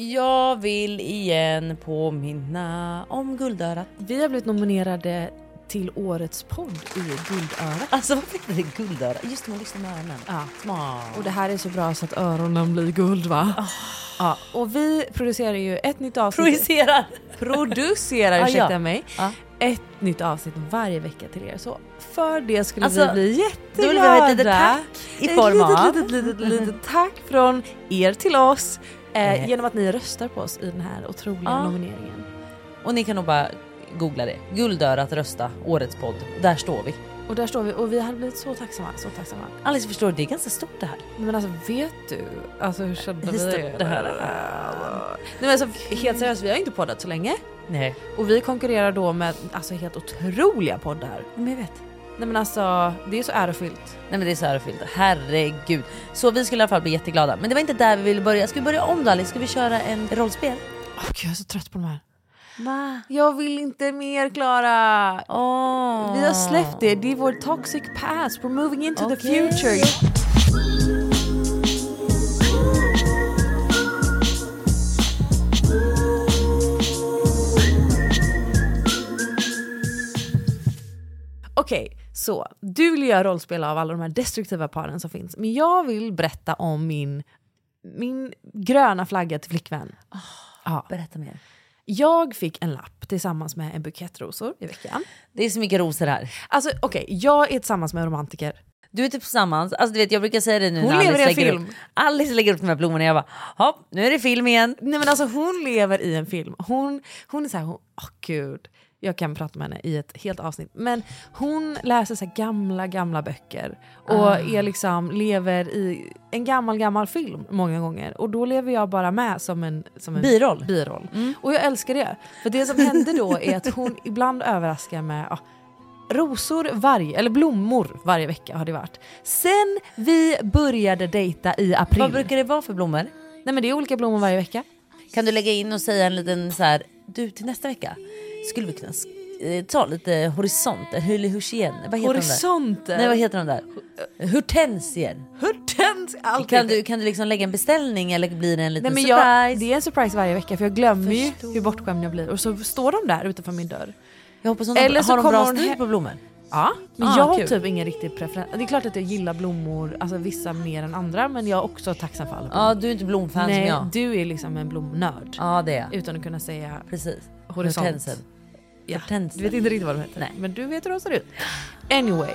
Jag vill igen påminna om guldörat. Vi har blivit nominerade till årets podd i Guldörat. Alltså varför heter det guldöra? Just det, man lyssnar med öronen. Ja. Smart. Och det här är så bra så att öronen blir guld va? Ja, och vi producerar ju ett nytt avsnitt. Producerar, Ah, ursäkta ja. mig, Ja. ett nytt avsnitt varje vecka till er. Så för det skulle Alltså, vi bli Då vill vi ha jätteglada. ett litet tack i Ett form av... litet, litet, litet, litet tack från er till oss eh, Eh. genom att ni röstar på oss i den här otroliga Ja. nomineringen. Och ni kan nog bara googla det. Guldörat rösta, årets podd. Där står vi. Och där står vi och vi hade blivit så tacksamma, så tacksamma. Alice förstår, det är ganska stort det här. Men alltså vet du alltså hur kände vi stort det här är. Nej men alltså helt seriöst, vi har inte poddat så länge. Nej. Och vi konkurrerar då med alltså helt otroliga poddar. Men jag vet. Nej men alltså det är så ärofyllt. Nej men det är så ärofyllt. Herregud. Så vi skulle i alla fall bli jätteglada. Men det var inte där vi ville börja. Ska vi börja om då Alice? Ska vi köra en rollspel? Åh gud jag är så trött på de här. Va? Jag vill inte mer Klara. Åh. Vi har släppt det, det är vår toxic past. We're moving into the Okej. future. Okej, så du vill göra rollspel av alla de här destruktiva paren som finns. Men jag vill berätta om min, min gröna flagga till flickvän. Ja. Berätta mer. Jag fick en lapp tillsammans med en bukett rosor i veckan. Det är så mycket rosor här. Alltså okej, jag är tillsammans med en romantiker. Du är typ tillsammans, alltså du vet jag brukar säga det nu Hon när lever Alice i en film. upp, Alice lägger upp de här blommorna jag bara hopp nu är det film igen. Nej men alltså hon lever i en film. Hon, hon är så här, hon, åh gud. Jag kan prata med henne i ett helt avsnitt. Men hon läser så här gamla, gamla böcker. Och Ah. är liksom, lever i en gammal, gammal film många gånger. Och då lever jag bara med som en, som en Biroll. biroll. Och jag älskar det. För det som hände då är att hon ibland överraskar med ja, rosor varje, eller blommor varje vecka har det varit. Sen vi började dejta i april. Vad brukar det vara för blommor? Nej men det är olika blommor varje vecka. Kan du lägga in och säga en liten så här, du till nästa vecka skulle vi kunna eh, ta lite horisonter, husien, vad heter de? Horisonter. Nej vad heter de där? Hortensier. Hortens alltid. Kan du, kan du liksom lägga en beställning eller blir det en liten Nej, men surprise? jag, det är en surprise varje vecka för jag glömmer ju Förstår. hur bortskämd jag blir och så står de där utanför min dörr. jag hoppas hon Eller så har de bra stil på blommor. Ja, men Ah, jag har typ ingen riktig preferens. Det är klart att jag gillar blommor, alltså vissa mer än andra men jag är också tacksam för alla blommor. Ja du är inte blomfan som Nej, jag. du är liksom en blomnörd. Ja det är. Utan att kunna säga Precis. horisont. Hortensen. Ja, du vet inte riktigt vad de heter. Nej. Men du vet hur de ser ut. Anyway.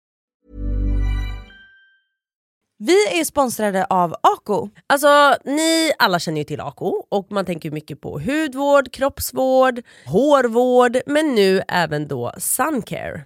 Vi är sponsrade av Ako. Alltså ni alla känner ju till Ako och man tänker mycket på hudvård, kroppsvård, hårvård men nu även då suncare.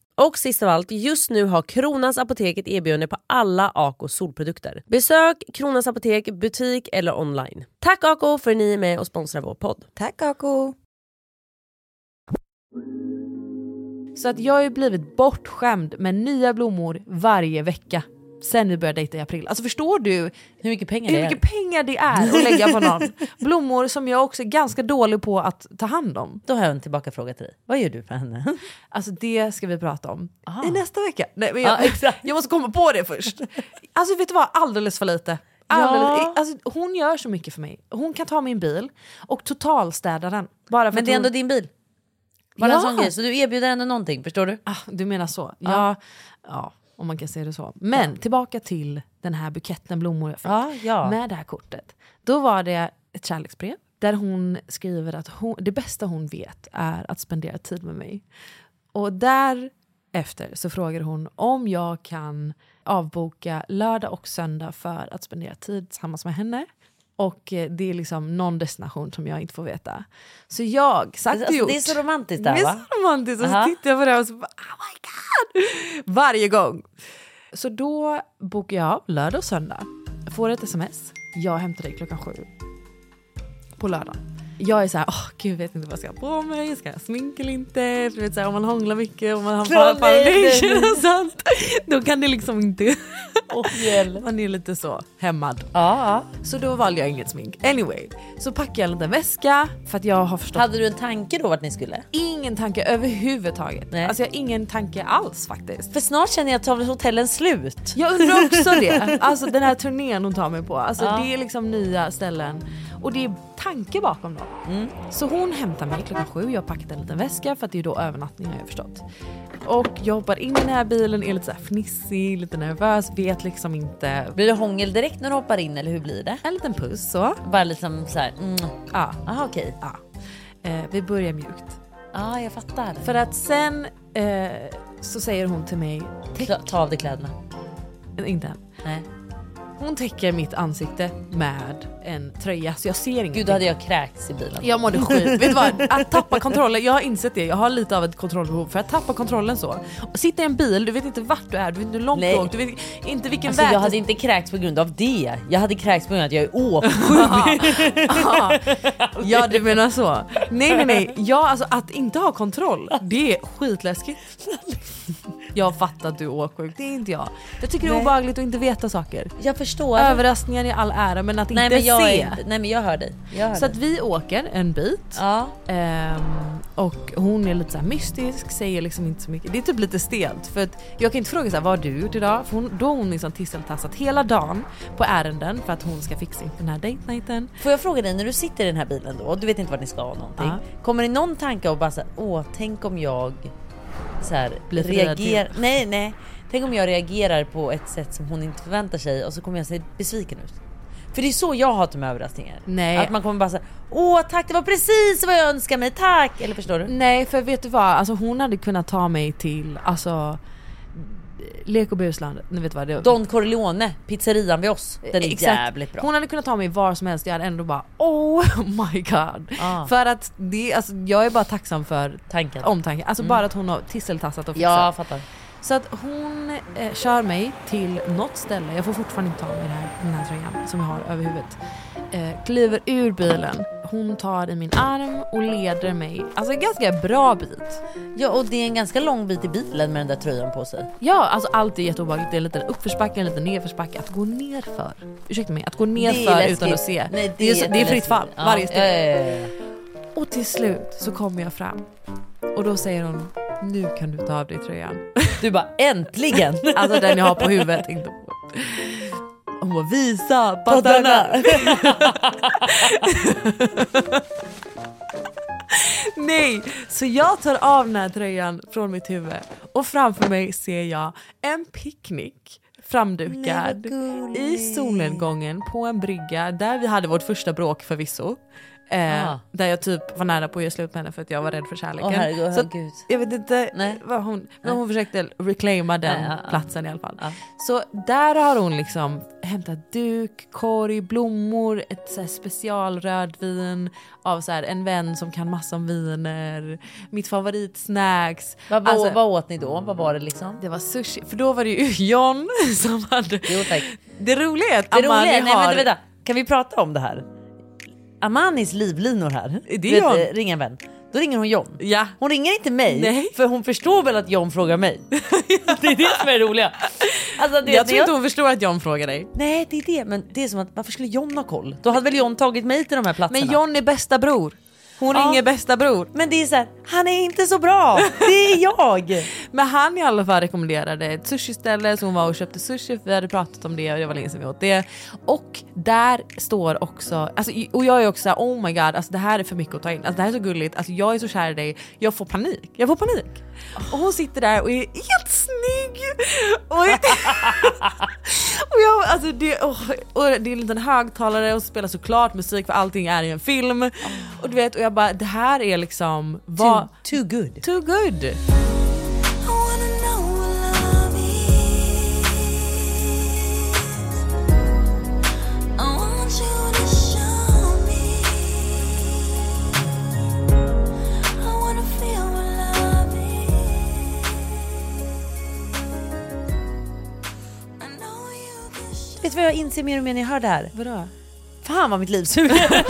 Och sist av allt, just nu har Kronans Apotek ett erbjudande på alla Ako solprodukter. Besök Kronans Apotek, butik eller online. Tack Ako för att ni är med och sponsrar vår podd. Tack Ako! Så att jag har ju blivit bortskämd med nya blommor varje vecka sen vi började dejta i april. Alltså förstår du Hur mycket pengar hur det är? mycket pengar det är att lägga på någon? Blommor som jag också är ganska dålig på att ta hand om. Då har jag en tillbaka fråga till dig. Vad gör du för henne? Alltså det ska vi prata om Ah. i nästa vecka. Nej, men Ja, jag, exakt. jag måste komma på det först. Alltså vet du vad, alldeles för lite. Alldeles, Ja. alltså, hon gör så mycket för mig. Hon kan ta min bil och totalstäda den. Bara för Men det är hon... ändå din bil. Bara en Ja. sån grej. Så du erbjuder ändå någonting, förstår du? Ah, du menar så? Ja, ja, om man kan se det så. Men tillbaka till den här buketten blommor jag fick Ja, ja. med det här kortet. Då var det ett kärleksbrev där hon skriver att hon, det bästa hon vet är att spendera tid med mig. Och därefter så frågar hon om jag kan avboka lördag och söndag för att spendera tid tillsammans med henne. Och eh, det är liksom någon destination som jag inte får veta. Så jag, sagt och Alltså, gjort. det är så romantiskt Det där är va? så romantiskt. Och så tittar jag på det och så bara, oh my god! Varje gång. Så då bokar jag av lördag och söndag. Får ett sms. Jag hämtar dig klockan sju. På lördag. Jag är så här, åh gud jag vet inte vad jag ska ha på mig, ska jag smink eller inte? Du vet, så här, om man hånglar mycket, om man har nej, foundation och sånt. Då kan det liksom inte... Hjälp. Man är lite så hämmad. Ja, Så då valde jag inget smink. Anyway, så packar jag en liten väska för att jag har förstått Hade du en tanke då vart ni skulle? ingen tanke överhuvudtaget. Nej. Alltså jag har ingen tanke alls faktiskt. För snart känner jag att hotellen slut? Jag undrar också det. Alltså den här turnén hon tar mig på. Alltså Ja. det är liksom nya ställen. Och det är tanke bakom dem. Mm. Så hon hämtar mig klockan sju, jag har packat en liten väska för att det är då övernattning har jag förstått. Och jag hoppar in i den här bilen, är lite så här fnissig, lite nervös, vet liksom inte. Blir det hångel direkt när du hoppar in eller hur blir det? En liten puss så. Bara liksom så här, mm. Ja, Aha, okej. ja. Eh, vi börjar mjukt. Ja, jag fattar. För att sen eh, så säger hon till mig, Ta, ta av dig kläderna. inte än. Nej. Hon täcker mitt ansikte med en tröja så jag ser ingenting. Gud, då hade jag kräkts i bilen. Jag mådde skit. Vet du vad? Att tappa kontrollen, jag har insett det. Jag har lite av ett kontrollbehov. För att tappa kontrollen så. Sitta i en bil, du vet inte vart du är, du vet inte hur långt Nej. du åkt, du vet inte vilken Alltså, väg. jag hade inte kräkts på grund av det. Jag hade kräkts på grund av att jag är åksjuk. Ja. du menar så. Nej nej nej, ja, alltså, att inte ha kontroll, det är skitläskigt. Jag fattar att du är åksjuk, det är inte jag. Jag tycker det är obehagligt att inte veta saker. Jag förstår. Överraskningar i all ära men att nej, inte men jag se. inte, nej men jag hör dig. Jag hör Så att dig. vi åker en bit Ja. Ehm, och hon är lite så här mystisk, säger liksom inte så mycket. Det är typ lite stelt för att jag kan inte fråga så här, vad har du gjort idag? För hon, då har hon liksom tisseltassat hela dagen på ärenden för att hon ska fixa den här date nighten. Får jag fråga dig, när du sitter i den här bilen då och du vet inte vart ni ska någonting. Ja. Kommer det någon tanke och bara så här, åh tänk om jag så här, Blir reagerar... Nej nej. Tänk om jag reagerar på ett sätt som hon inte förväntar sig och så kommer jag se besviken ut. För det är så jag hatar med överraskningar. Nej. Att man kommer bara säga åh tack det var precis vad jag önskar mig, tack! Eller förstår du? Nej för vet du vad, alltså hon hade kunnat ta mig till alltså Lek och busland, ni vet vad det Don Corleone, pizzerian vid oss. Den är Exakt. jävligt bra. Hon hade kunnat ta mig var som helst, jag hade ändå bara oh my god. Ah. För att det, alltså, jag är bara tacksam för Tanken. omtanken. Alltså bara att hon har tisseltassat och fixat. Ja, fattar. Så att hon eh, kör mig till något ställe, jag får fortfarande inte ta mig den här, den här tröjan som jag har över huvudet. Eh, kliver ur bilen, hon tar i min arm och leder mig, alltså en ganska bra bit. Ja och det är en ganska lång bit i bilen med den där tröjan på sig. Ja, alltså allt är jätteobehagligt. Det är en liten uppförsbacke, en liten nedförsbacke. Att gå ner för. ursäkta mig, att gå ner Det är för läskigt. utan att se. Nej, det, är, det är fritt jätteläskigt. fall, Ja, varje steg. ja, ja. Och till slut så kommer jag fram. Och då säger hon, nu kan du ta av dig tröjan. Du bara äntligen! Alltså den jag har på huvudet, inte på. Hon bara, visa Pattarna. Nej, så jag tar av den här tröjan från mitt huvud och framför mig ser jag en picknick framdukad i solnedgången på en brygga där vi hade vårt första bråk förvisso. Eh, Ah. Där jag typ var nära på att göra slut med henne för att jag var rädd för kärleken. Åh herregud, så herregud. jag vet inte Nej. vad hon, men hon försökte reclaima den Nej, platsen i alla fall. Så där har hon liksom hämtat duk, korg, blommor, ett så här specialrödvin av så här en vän som kan massa om viner, mitt favoritsnacks. Vad, vad, Alltså, vad åt ni då? Vad var det liksom? det var sushi, för då var det ju John som hade... Jo tack. Det roliga är att Amani roliga, nej har... vänta, vänta. Kan vi prata om det här? Amanis livlinor här. Det är Du vet, John. eh, Ring en vän. Då ringer hon John. Ja. Hon ringer inte mig Nej. för hon förstår väl att John frågar mig. det är det som är det roliga. Alltså, det, Jag det- tror inte hon förstår att John frågar dig. Nej det är det men det är som att varför skulle John ha koll? Då hade väl John tagit mig till de här platserna. Men John är bästa bror. Hon Ja. ringer bästa bror. Men det är så här, han är inte så bra. Det är jag. Men han i alla fall rekommenderade ett sushiställe så hon var och köpte sushi för vi hade pratat om det och det var länge sedan vi åt det. Och där står också, alltså, och jag är också såhär oh my god alltså det här är för mycket att ta in. Alltså det här är så gulligt, alltså jag är så kär i dig, jag får panik. Jag får panik. Och hon sitter där och är helt snygg. Och, och jag, alltså det, åh, och det är en liten högtalare och spelar såklart musik för allting är i en film. Och du vet och jag bara det här är liksom, Too, vad, too good. too good. Vet du vad jag inser mer och mer när jag hör det här? Vadå? Fan vad mitt liv suger.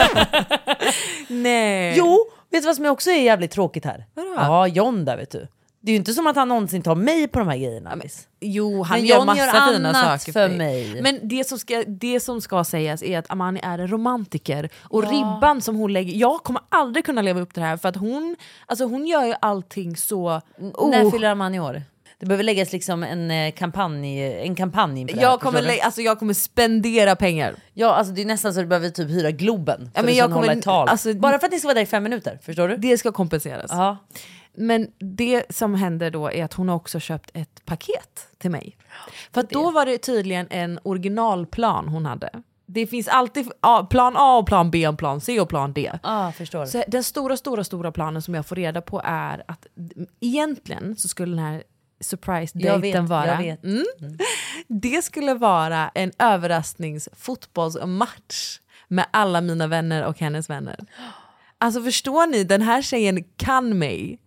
Nej. jo, vet du vad som också är jävligt tråkigt här? Vadå? Ja, John där vet du. Det är ju inte som att han någonsin tar mig på de här grejerna. Alice. Jo, han Men gör John massa gör fina annat saker för mig. Men det som, ska, det som ska sägas är att Amani är en romantiker och ribban som hon lägger, jag kommer aldrig kunna leva upp till det här för att hon, alltså hon gör ju allting så... När Oh. fyller Amani år? Det behöver läggas liksom en eh, kampanj, en kampanj inför det här, jag, kommer, förstår du? lä- alltså jag kommer spendera pengar. Ja alltså det är nästan så att du behöver typ hyra Globen för men att jag hålla kommer- ett tal. alltså- Bara för att ni ska vara där i fem minuter, förstår du? Det ska kompenseras. Ja. Men det som händer då är att hon har också köpt ett paket till mig. För då var det tydligen en originalplan hon hade. Det finns alltid plan A och plan B och plan C och plan D. ah, förstår. Så den stora, stora, stora planen som jag får reda på är att egentligen så skulle den här surprise-dejten vara... vet. Mm, det skulle vara en överraskningsfotbollsmatch med alla mina vänner och hennes vänner. Alltså förstår ni, den här tjejen kan mig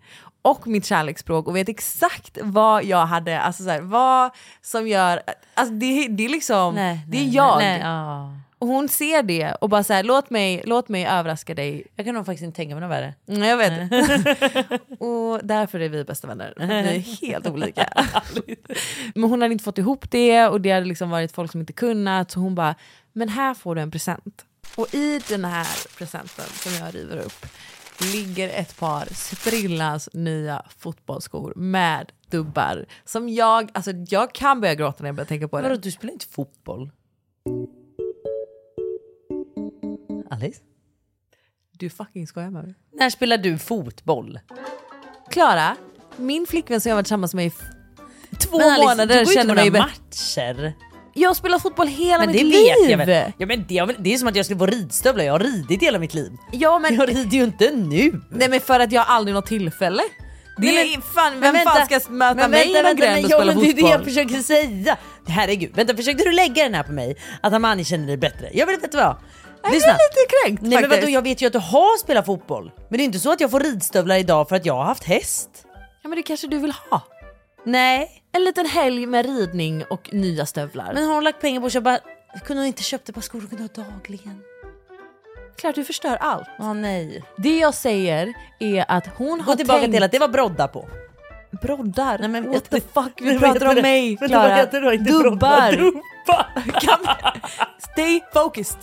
och mitt kärleksspråk och vet exakt vad jag hade, alltså så här, vad som gör, alltså det, det är liksom, Nej, det är nej, jag. Nej, ja. Och hon ser det och bara såhär, låt mig, låt mig överraska dig. Jag kan nog faktiskt inte tänka mig något värre. Mm, jag vet. och därför är vi bästa vänner. Vi är helt olika. men hon hade inte fått ihop det och det hade liksom varit folk som inte kunnat. Så hon bara, men här får du en present. Och i den här presenten som jag river upp ligger ett par sprillans nya fotbollsskor med dubbar. Som jag, alltså jag kan börja gråta när jag börjar tänka på Vadå, det. du spelar inte fotboll? Alice? Du fucking skojar med mig. När spelar du fotboll? Klara, min flickvän som jag varit tillsammans med i två Men Alice, månader du går ju känner mig några bättre. matcher. Jag har spelat fotboll hela Men mitt det liv! vet jag väl. Ja, men det, det är som att jag skulle få ridstövlar, jag har ridit hela mitt liv. Ja men, Jag rider ju inte nu. nej, men för att jag aldrig något tillfälle. Det är Nej, men- fan, vem Men fan vänta, ska möta men mig i någon gränd och spela men Det är det jag fotboll? försöker säga. Herregud, vänta försökte du lägga den här på mig? Att Amani känner dig bättre? Jag vill veta vad. Jag Lyssna. är lite kränkt Nej men faktiskt. vadå, jag vet ju att du har spelat fotboll. Men det är inte så att jag får ridstövlar idag för att jag har haft häst. Ja men det kanske du vill ha. Nej. En liten helg med ridning och nya stövlar. Men har hon lagt pengar på att köpa... Kunde hon inte köpt ett par skor hon kunde ha dagligen? klart du förstör allt. Ja nej. Det jag säger är att hon Gå har tillbaka tänkt... till att det var broddar på. Broddar? Nej, men- What the fuck, vi pratar om mig Klara. Dubbar. Dubbar. Stay focused.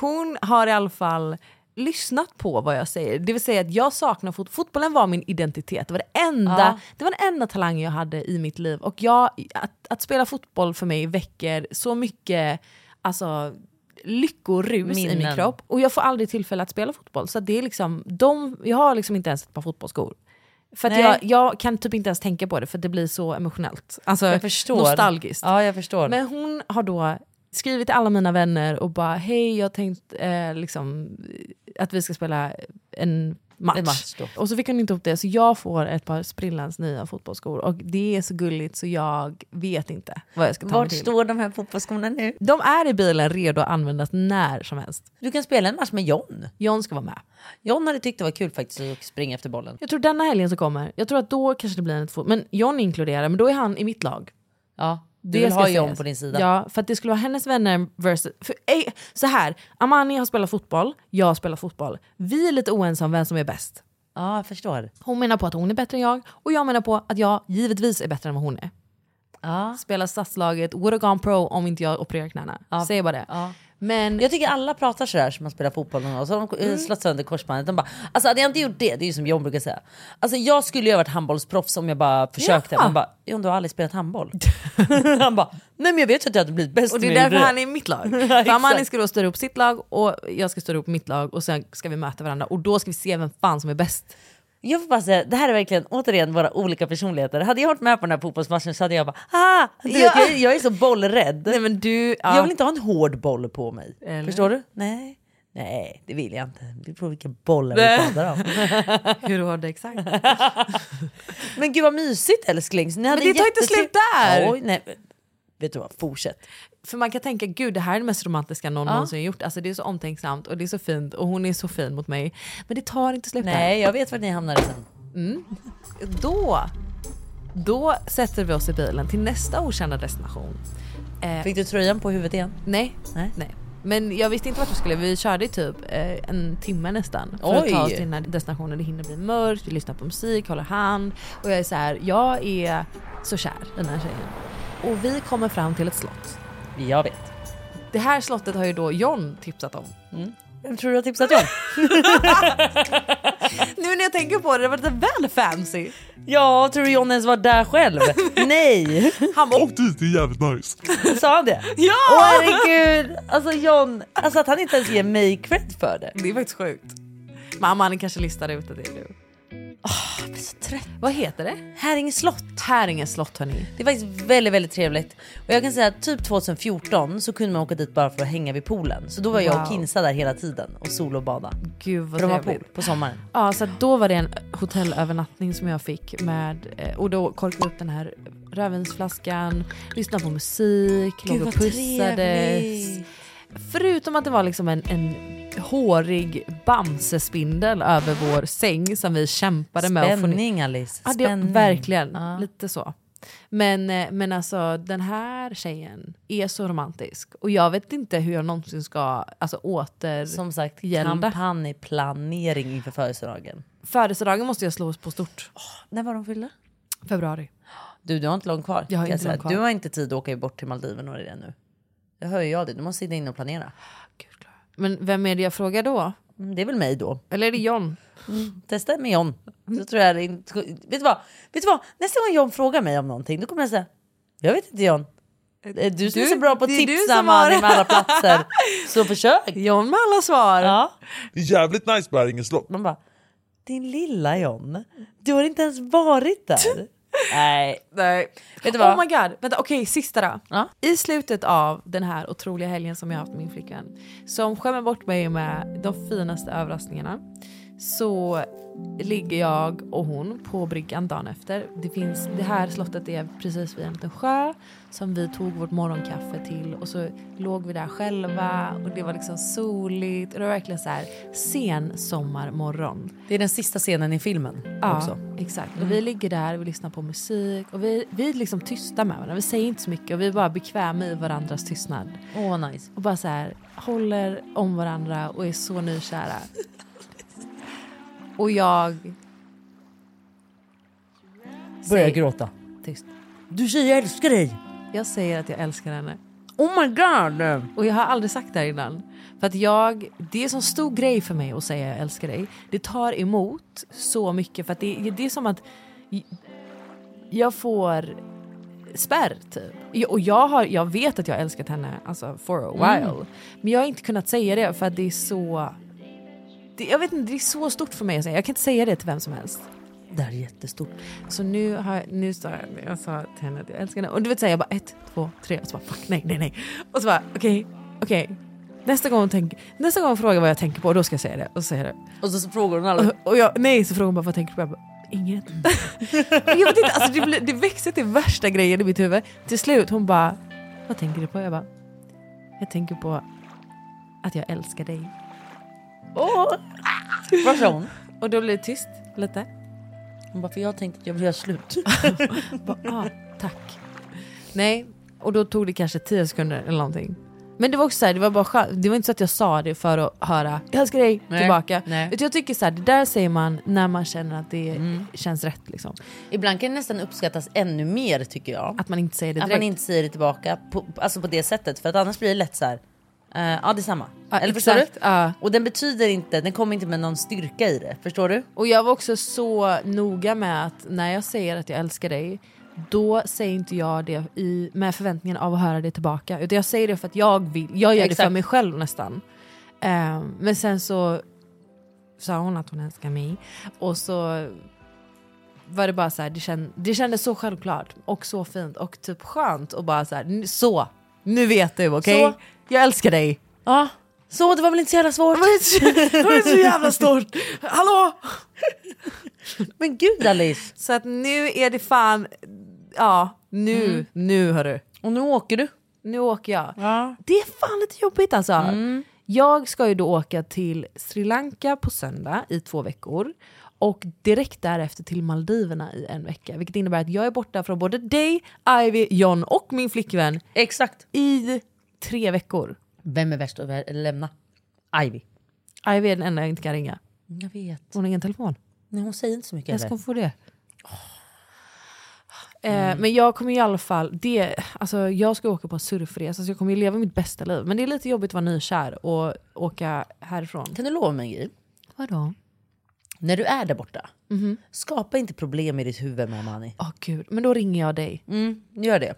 Hon har i alla fall lyssnat på vad jag säger. Det vill säga att jag saknar fot fotbollen var min identitet. Det var, det, enda, Ja. det var den enda talangen jag hade i mitt liv. Och jag, att, att spela fotboll för mig väcker så mycket alltså, lyckorus i min Minnen. kropp. Och jag får aldrig tillfälle att spela fotboll. Så det är liksom, de, jag har liksom inte ens ett par fotbollsskor. För jag, jag kan typ inte ens tänka på det för det blir så emotionellt. Alltså Jag förstår. nostalgiskt. Ja jag förstår. Men hon har då skrivit till alla mina vänner och bara hej jag tänkt eh, liksom, att vi ska spela en match. En match och så fick hon inte ihop det så jag får ett par sprillans nya fotbollsskor och det är så gulligt så jag vet inte vad jag ska ta mig Vart till. står de här fotbollsskorna nu? De är i bilen redo att användas när som helst. Du kan spela en match med John. John ska vara med. John hade tyckt det var kul faktiskt att springa efter bollen. Jag tror denna helgen så kommer, jag tror att då kanske det blir en fot. Men John inkluderar, men då är han i mitt lag. Ja, du Det vill ha John på din sida. Ja, för att det skulle vara hennes vänner versus... För, ej, så här, Amani har spelat fotboll, jag har spelat fotboll. Vi är lite oense om vem som är bäst. ja jag förstår. Hon menar på att hon är bättre än jag och jag menar på att jag givetvis är bättre än vad hon är. Ja. Spelar stadslaget, would have gone pro om inte jag opererar knäna. Ja. Säger bara det. Ja. Men Jag tycker alla pratar sådär som man spelar fotboll någon gång. Så har de Mm. mm. slått sönder korsbandet. De bara, alltså hade jag inte gjort det, det är ju som John brukar säga. Alltså jag skulle ju ha varit handbollsproffs om jag bara försökte. Ja. Man bara, John du har aldrig spelat handboll. han bara, nej men jag vet ju att jag hade blivit bäst och det är därför gjorde han det." är i mitt lag. För Amani exakt. ska då störa upp sitt lag och jag ska störa upp mitt lag och sen ska vi möta varandra och då ska vi se vem fan som är bäst. Jag får bara säga, det här är verkligen återigen våra olika personligheter. Hade jag varit med på den här fotbollsmatchen så hade jag bara, ah! Du Ja. vet, jag, jag är så bollrädd. Nej men du, ja. Jag vill inte ha en hård boll på mig. Eller? Förstår du? Nej. Nej, det vill jag inte. Det beror på vilka bollar vi pratar om. Hur har det exakt? Men gud vad mysigt älskling. Ni hade det tar inte jättetrevligt- slut där. Oj, nej. Vet du vad, fortsätt. För man kan tänka, gud det här är det mest romantiska någon Ja. någonsin gjort. Alltså det är så omtänksamt och det är så fint och hon är så fin mot mig. Men det tar inte slut Nej, jag vet var ni hamnar i sen. där. Då, då sätter vi oss i bilen till nästa okända destination. Eh, Fick du tröjan på huvudet igen? nej, Nej. nej. Men jag visste inte vart vi skulle. Vi körde i typ eh, en timme nästan för att Oj. ta oss till den här destinationen. Det hinner bli mörkt, vi lyssnar på musik, håller hand. Och jag är så här, jag är så kär i den här tjejen. Och vi kommer fram till ett slott. Jag vet. Det här slottet har ju då John tipsat om. Vem tror du har tipsat John? Nu när jag tänker på det, det var lite väl fancy. ja, tror du John ens var där själv? Nej! Han bara, Åk dit, det är jävligt nice. Sa han det? Ja! Åh herregud! Alltså John, alltså att han inte ens ger mig cred för det. det är faktiskt sjukt. Mamma han kanske listade ut det till nu. Jag blir så trött. Vad heter det? Häringe slott. Häringe slott hörni. Det är faktiskt väldigt, väldigt trevligt. Och jag kan säga att typ 2014 så kunde man åka dit bara för att hänga vid poolen. Så då var jag och Wow. Kinsa där hela tiden och solobada. Gud vad För de har trevligt. pool på sommaren. Ja, så då var det en hotellövernattning som jag fick med eh, och då korkade upp den här rödvinsflaskan, lyssnade på musik, låg och pussades. Förutom att det var liksom en, en hårig bamsespindel över vår säng som vi kämpade med få ner. Spänning Alice. Ja, det, Spänning. verkligen, Ja. lite så. Men, eh, men alltså den här tjejen är så romantisk och jag vet inte hur jag någonsin ska alltså, åter... Som sagt, kampanjplanering inför födelsedagen. Födelsedagen måste jag slå på stort. När var de fyllda? Februari. Du, du har inte långt kvar. Jag har inte långt kvar. Du har inte tid att åka bort till Maldiverna redan nu. Det hör jag det. Du måste sitta inne och planera. Men vem är det jag frågar då? Mm, Det är väl mig då. Eller är det John? Testa med John. Så tror jag det. Vet du vad? Vet du vad? Nästa gång John frågar mig om någonting, då kommer jag säga Jag vet inte John. Är Du som är så bra på att tipsa Mani med alla platser. Så försök. John med alla svar. Ja. Det är jävligt nice på Häringe slott. Man bara, din lilla John. Du har inte ens varit där. Nej. Nej. Vet du vad? Oh my god, vänta okej sista då. Ja. I slutet av den här otroliga helgen som jag har haft med min flickvän, som skämmer bort mig med de finaste överraskningarna, så ligger jag och hon på bryggan dagen efter. Det, finns, det här slottet är precis vid en liten sjö som vi tog vårt morgonkaffe till och så låg vi där själva och det var liksom soligt och det var verkligen så här sen sommarmorgon. Det är den sista scenen i filmen Ja, också. exakt. Och vi ligger där, vi lyssnar på musik och vi, vi är liksom tysta med varandra. Vi säger inte så mycket och vi är bara bekväma i varandras tystnad. Åh vad nice. Och bara så här håller om varandra och är så nykära. Och jag... Börjar Säg- gråta. Tyst. Du säger jag älskar dig. Jag säger att jag älskar henne. Oh my god. Och jag har aldrig sagt det här innan. För att jag, det är en sån stor grej för mig att säga jag älskar dig. Det tar emot så mycket för att det, det är som att jag får spärr typ. Och jag, har, jag vet att jag har älskat henne alltså, for a while. Men jag har inte kunnat säga det för att det är så... Det, jag vet inte, det är så stort för mig att säga. Jag kan inte säga det till vem som helst. Det här är jättestort. Så nu, har jag, nu sa jag, jag sa till henne att jag älskar henne. Och du vet säga jag bara ett, två, tre och så bara fuck nej, nej, nej. Och så bara okej, okej. Nästa gång tänker, nästa gång hon frågar vad jag tänker på då ska jag säga det. Och så jag det. Och så frågar hon alla. Och, och jag, nej så frågar hon bara vad tänker du på? Jag bara, inget. Jag vet inte, alltså det, blir- det växer till värsta grejen i mitt huvud. Till slut hon bara, vad tänker du på? Jag bara, jag tänker på att jag älskar dig. Åh. Sa hon? Och då blir det tyst lite. Hon bara, för jag tänkte att jag vill göra slut. Bara, ah, tack. Nej, och då tog det kanske tio sekunder eller någonting. Men det var också så här, det var bara skönt. Det var inte så att jag sa det för att höra jag älskar dig Nej, tillbaka. nej. Utan jag tycker så här, det där säger man när man känner att det Mm. känns rätt. Liksom. Ibland kan det nästan uppskattas ännu mer tycker jag. Att man inte säger det Att direkt. man inte säger det tillbaka på, alltså på det sättet. För att annars blir det lätt så här. Eh, ja det är samma. Ja, Eller förstår exakt, du? ja. Och den betyder inte, den kommer inte med någon styrka i det. Förstår du? Och jag var också så noga med att när jag säger att jag älskar dig då säger inte jag det i, med förväntningen av att höra det tillbaka. Utan jag säger det för att jag vill. Jag gör det Exakt. för mig själv nästan. Ehm, men sen så sa hon att hon älskar mig. Och så var det bara så här, det, känd, det kändes så självklart och så fint och typ skönt och bara så här, "N- så, nu vet du okej? Så. Jag älskar dig. Ja. Så det var väl inte så jävla svårt. Det var inte så jävla stort. Hallå! Men gud Alice. Så att nu är det fan, ja nu, nu hörru. Och nu åker du. Nu åker jag. Ja. Det är fan lite jobbigt alltså. Jag ska ju då åka till Sri Lanka på söndag i två veckor. Och direkt därefter till Maldiverna i en vecka. Vilket innebär att jag är borta från både dig, Ivy, John och min flickvän Exakt. i tre veckor. Vem är värst att lämna? Ivy. Ivy är den enda jag inte kan ringa. Jag vet. Hon har ingen telefon. Nej hon säger inte så mycket Jag ska få det. Eh, men jag kommer i alla fall, det, alltså jag ska åka på en surfresa så jag kommer ju leva mitt bästa liv. Men det är lite jobbigt att vara nykär och åka härifrån. Kan du lova mig en grej? Vadå? När du är där borta, skapa inte problem i ditt huvud med Amani. Åh gud, men då ringer jag dig. Mm, gör det.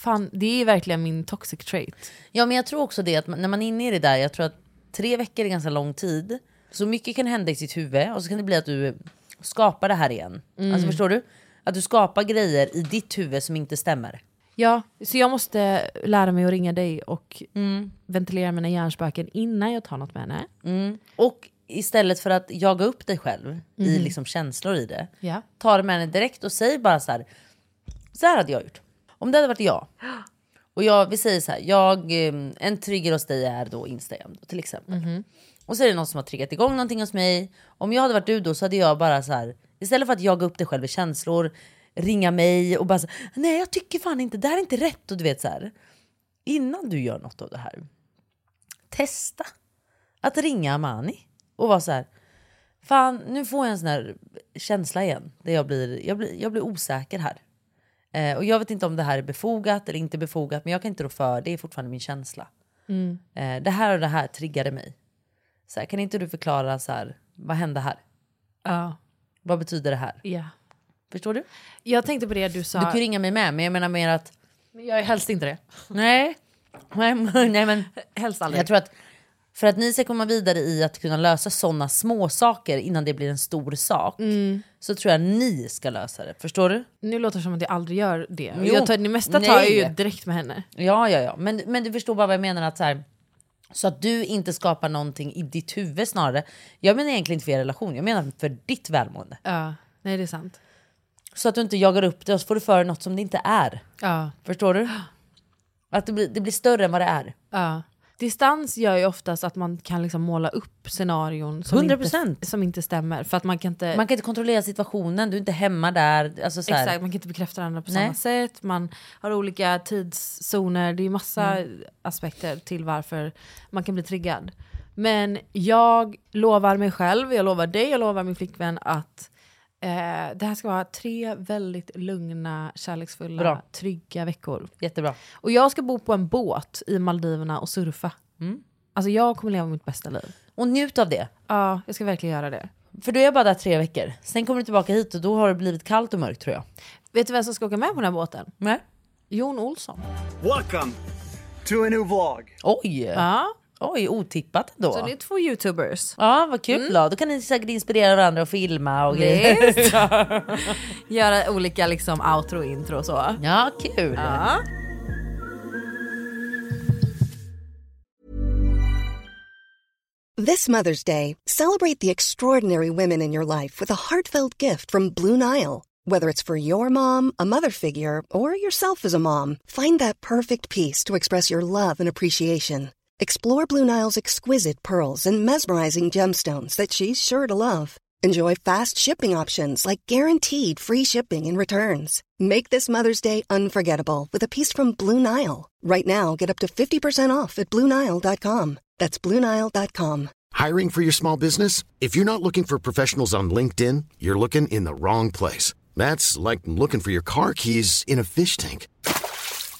Fan, det är verkligen min toxic trait. Ja men jag tror också det att när man är inne i det där, jag tror att tre veckor är ganska lång tid. Så mycket kan hända i sitt huvud och så kan det bli att du skapar det här igen. Alltså förstår du? Att du skapar grejer i ditt huvud som inte stämmer. Ja, så jag måste lära mig att ringa dig och ventilera mina hjärnspöken innan jag tar något med henne. Och istället för att jaga upp dig själv i liksom känslor i det. Ja. Ta det med henne direkt och säg bara så här. Så här hade jag gjort. Om det hade varit jag. Och jag, vi säger så här. Jag, eh, en trigger hos dig är då Instagram då, till exempel. Och så är det någon som har triggat igång någonting hos mig. Om jag hade varit du då så hade jag bara så här. Istället för att jaga upp dig själv i känslor. Ringa mig och bara så, Nej jag tycker fan inte, det här är inte rätt. Och du vet så här. Innan du gör något av det här. Testa att ringa Amani och vara så här. Fan, nu får jag en sån här känsla igen. Där jag blir, jag blir, jag blir osäker här. Eh, och jag vet inte om det här är befogat eller inte befogat. Men jag kan inte rå för det är fortfarande min känsla. Eh, det här och det här triggade mig. Så här, kan inte du förklara så här, vad hände här? Ja. Vad betyder det här? ja. Förstår du? Jag tänkte på det du sa. Du kan ju ringa mig med men jag menar mer att Men jag är helst inte det. nej, nej men Helst aldrig. jag tror att för att ni ska komma vidare i att kunna lösa sådana små saker innan det blir en stor sak. Så tror jag ni ska lösa det. Förstår du? Nu låter det som att jag aldrig gör det. Jo. Jag tar, det mesta tar jag ju Nej. direkt med henne. Ja, ja, ja. Men, men du förstår bara vad jag menar. att så här, Så att du inte skapar någonting i ditt huvud snarare. Jag menar egentligen inte för er relation, jag menar för ditt välmående. Ja, nej det är sant. Så att du inte jagar upp det och så får du för dig något som det inte är. Ja. Förstår du? Att det blir, det blir större än vad det är. Ja. Distans gör ju oftast att man kan liksom måla upp scenarion som, 100%. Inte, som inte stämmer. För att man kan inte... Man kan inte kontrollera situationen, du är inte hemma där. Alltså så här. Exakt, man kan inte bekräfta varandra på Nej. samma sätt. Man har olika tidszoner. Det är massa Mm. aspekter till varför man kan bli triggad. Men jag lovar mig själv, jag lovar dig, jag lovar min flickvän att eh, det här ska vara tre väldigt lugna, kärleksfulla, Bra. trygga veckor. Jättebra. Och jag ska bo på en båt i Maldiverna och surfa. Mm. Alltså jag kommer leva mitt bästa liv. Och njut av det. Ja, jag ska verkligen göra det. För du är bara där tre veckor. Sen kommer du tillbaka hit och då har det blivit kallt och mörkt tror jag. Vet du vem som ska åka med på den här båten? Nej. Jon Olsson. Welcome to a new vlog. Oj! Ja, Oj, otippat ändå. så det är två youtubers. Ja, vad kul då. Då kan ni säkert inspirera varandra och filma och grejer. Göra olika liksom outro och intro och så. Ja, kul. Ja. This Mother's Day, celebrate the extraordinary women in your life with a heartfelt gift from Blue Nile. Whether it's for your mom, a mother figure, or yourself as a mom, find that perfect piece to express your love and appreciation. Explore Blue Nile's exquisite pearls and mesmerizing gemstones that she's sure to love. Enjoy fast shipping options like guaranteed free shipping and returns. Make this Mother's Day unforgettable with a piece from Blue Nile. Right now, get up to 50% off at BlueNile.com. That's BlueNile.com. Hiring for your small business? If you're not looking for professionals on LinkedIn, you're looking in the wrong place. That's like looking for your car keys in a fish tank.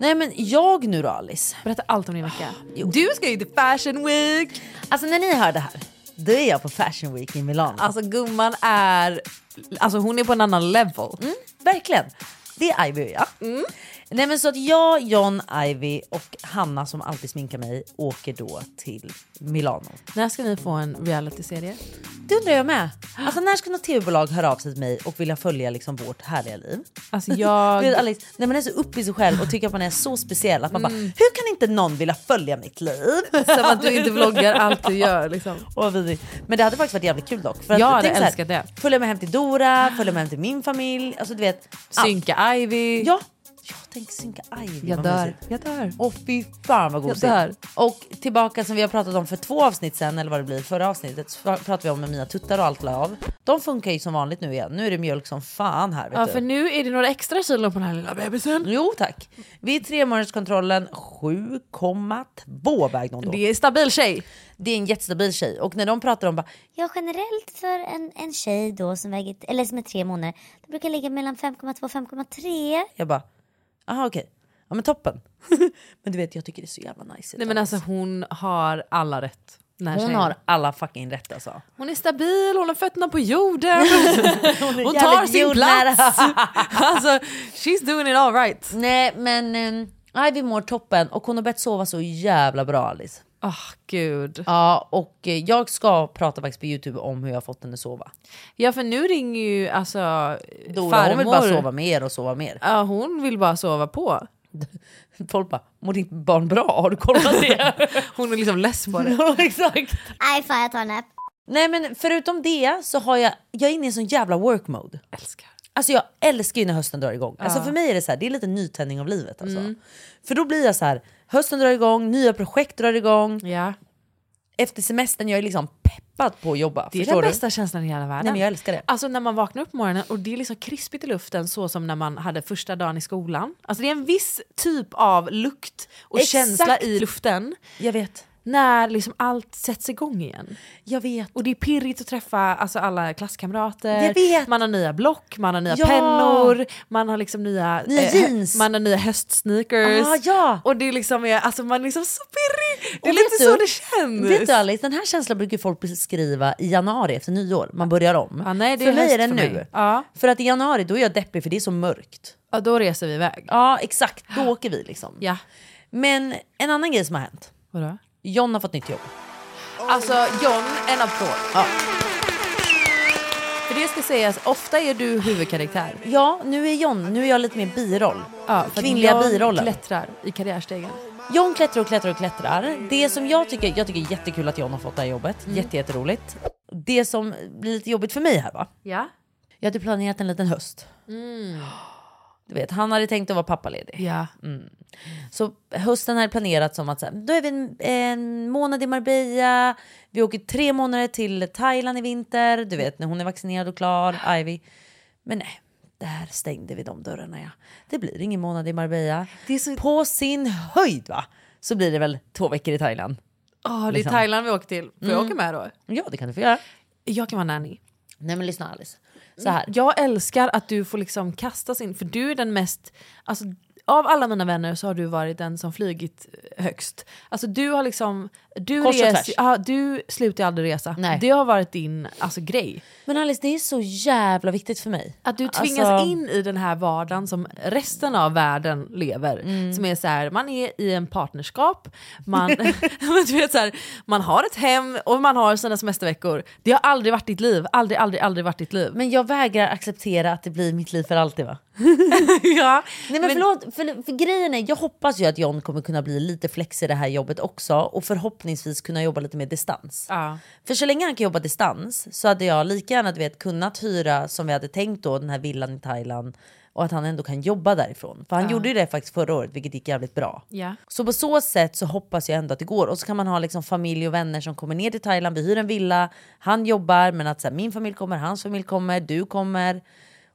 Nej men jag nu då Alice. Berätta allt om din vecka. Du ska ju till Fashion Week! Alltså när ni hör det här, då är jag på Fashion Week i Milano. Alltså gumman är... Alltså hon är på en annan level. Verkligen. Det är Ivy och jag. Nej men så att jag, John, Ivy och Hanna som alltid sminkar mig åker då till Milano. När ska ni få en realityserie? Det undrar jag med. Alltså när ska något tv-bolag höra av sig till mig och vilja följa liksom vårt härliga liv? Alltså jag... Du vet, Alex, när man är så uppe i sig själv och tycker att man är så speciell att man bara, hur kan inte någon vilja följa mitt liv? Som att du inte vloggar allt du gör liksom. Och vidrigt. Men det hade faktiskt varit jävligt kul dock. För att, Jag hade älskat det. Följa med hem till Dora, följa med hem till min familj. Alltså du vet. allt. Synka Ivy. Ja, jag tänker synka Ivy. Jag dör. mysigt. Jag dör. Åh fy fan vad gosigt. dör. Och tillbaka som vi har pratat om för två avsnitt sen eller vad det blir, förra avsnittet så pratade vi om när mina tuttar och allt la av. De funkar ju som vanligt nu igen. Nu är det mjölk som fan här vet Ja du. för nu är det några extra kilo på den här lilla bebisen. Jo tack. Vid tre månaderskontrollen 7,2 vägde hon då. Det är stabil tjej. Det är en jättestabil tjej och när de pratar om bara Ja, generellt för en, en tjej då som väger, eller som är tre månader, det brukar ligga mellan 5,2 och 5,3. jag bara, aha okej, ja men toppen. men du vet jag tycker det är så jävla nice. Nej men alltså hon har alla rätt. hon tjejen. har alla fucking rätt alltså. Hon är stabil, hon har fötterna på jorden. hon tar jävligt sin jordnära. plats. alltså she's doing it all right. Nej men um, Ivy mår toppen och hon har börjat sova så jävla bra Alice. Åh gud. Ja och eh, jag ska prata faktiskt på youtube om hur jag har fått henne sova. Ja för nu ringer ju alltså Dora hon vill bara sova mer och sova mer. Ja hon vill bara sova på. Folk bara, mår ditt barn bra? Har du kollat det? Hon är liksom less på det. Ja, Exakt. Nej fan jag tar en nap. Nej men förutom det så har jag, jag är inne i en sån jävla work mode. Älskar. Alltså jag älskar ju när hösten drar igång. Alltså för mig är det så här, det är lite nytändning av livet. Alltså. Mm. För då blir jag så här, hösten drar igång, nya projekt drar igång. Ja. Efter semestern jag är liksom pepp peppad på att jobba. Det är den du? bästa känslan i hela världen. Nej, men jag älskar det. Alltså när man vaknar upp på morgonen och det är liksom krispigt i luften så som när man hade första dagen i skolan. Alltså det är en viss typ av lukt och Exakt. känsla i luften Jag vet. När liksom allt sätts igång igen. Jag vet. Och det är pirrigt att träffa alltså, alla klasskamrater, Jag vet. man har nya block, man har nya Ja. pennor, man har liksom nya, Nya eh, jeans. man har nya höstsneakers. Ah, ja. Och det är liksom är, alltså man är liksom så pirrig. Det är Och lite så du- det känns. Vet du Alice, den här känslan brukar folk beskriva i januari efter nyår. Man börjar om. Ja, nej, det för mig är det för nu. Ja. För att i januari då är jag deppig för det är så mörkt. Ja, då reser vi iväg. Ja exakt, då åker vi liksom. Ja. Men en annan grej som har hänt. Vadå? John har fått nytt jobb. Alltså John, en applåd. Ja. För det ska sägas, ofta är du huvudkaraktär. Ja, nu är John, nu är jag lite mer biroll. Ja, för Kvinnliga John birollen. klättrar i karriärstegen. John klättrar och klättrar och klättrar. Det som jag tycker, jag tycker är jättekul att John har fått det här jobbet. Jätte, jätteroligt. Det som blir lite jobbigt för mig här va. Ja. Jag hade planerat en liten höst. Du vet, han hade tänkt att vara pappaledig. Ja. Så hösten hade planerat som att så här, då är vi en, en månad i Marbella, vi åker tre månader till Thailand i vinter, du vet när hon är vaccinerad och klar, Ivy. Men nej, där stängde vi de dörrarna ja. Det blir ingen månad i Marbella. Så- På sin höjd va, så blir det väl två veckor i Thailand. Åh, det är Liksom. Thailand vi åker till. Får jag åka med då? Ja det kan du få göra. Jag kan vara nanny. Nej men lyssna Alice. Så här. Jag älskar att du får liksom kastas in, för du är den mest, alltså av alla mina vänner så har du varit den som flygit högst. Alltså du har liksom, du, Kors och res, ja, du slutar aldrig resa. Nej. Det har varit din alltså, grej. Men Alice det är så jävla viktigt för mig. Att du tvingas Alltså- in i den här vardagen som resten av världen lever. Mm. Som är så här, man är i en partnerskap, man, du vet så här, man har ett hem och man har sina semesterveckor. Det har aldrig varit ditt liv, aldrig, aldrig, aldrig varit ditt liv. Men jag vägrar acceptera att det blir mitt liv för alltid va? ja, Nej men, förlåt, för, för grejen är, jag hoppas ju att John kommer kunna bli lite flex i det här jobbet också och förhoppningsvis kunna jobba lite mer distans. Ja. För så länge han kan jobba distans så hade jag lika gärna du vet, kunnat hyra som vi hade tänkt då den här villan i Thailand och att han ändå kan jobba därifrån. För han gjorde ju det faktiskt förra året vilket gick jävligt bra. Ja. Så på så sätt så hoppas jag ändå att det går. Och så kan man ha liksom familj och vänner som kommer ner till Thailand, vi hyr en villa, han jobbar men att så här, min familj kommer, hans familj kommer, du kommer.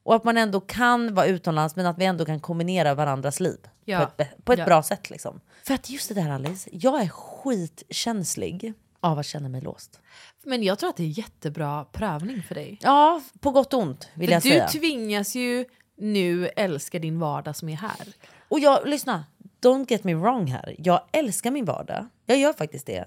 Och att man ändå kan vara utomlands men att vi ändå kan kombinera varandras liv. Ja. På ett, på ett Ja. bra sätt liksom. För att just det där Alice, jag är skitkänslig av att känna mig låst. Men jag tror att det är jättebra prövning för dig. Ja, på gott och ont vill För jag du säga. tvingas ju nu älska din vardag som är här. Och jag, lyssna, don't get me wrong här. Jag älskar min vardag. Jag gör faktiskt det.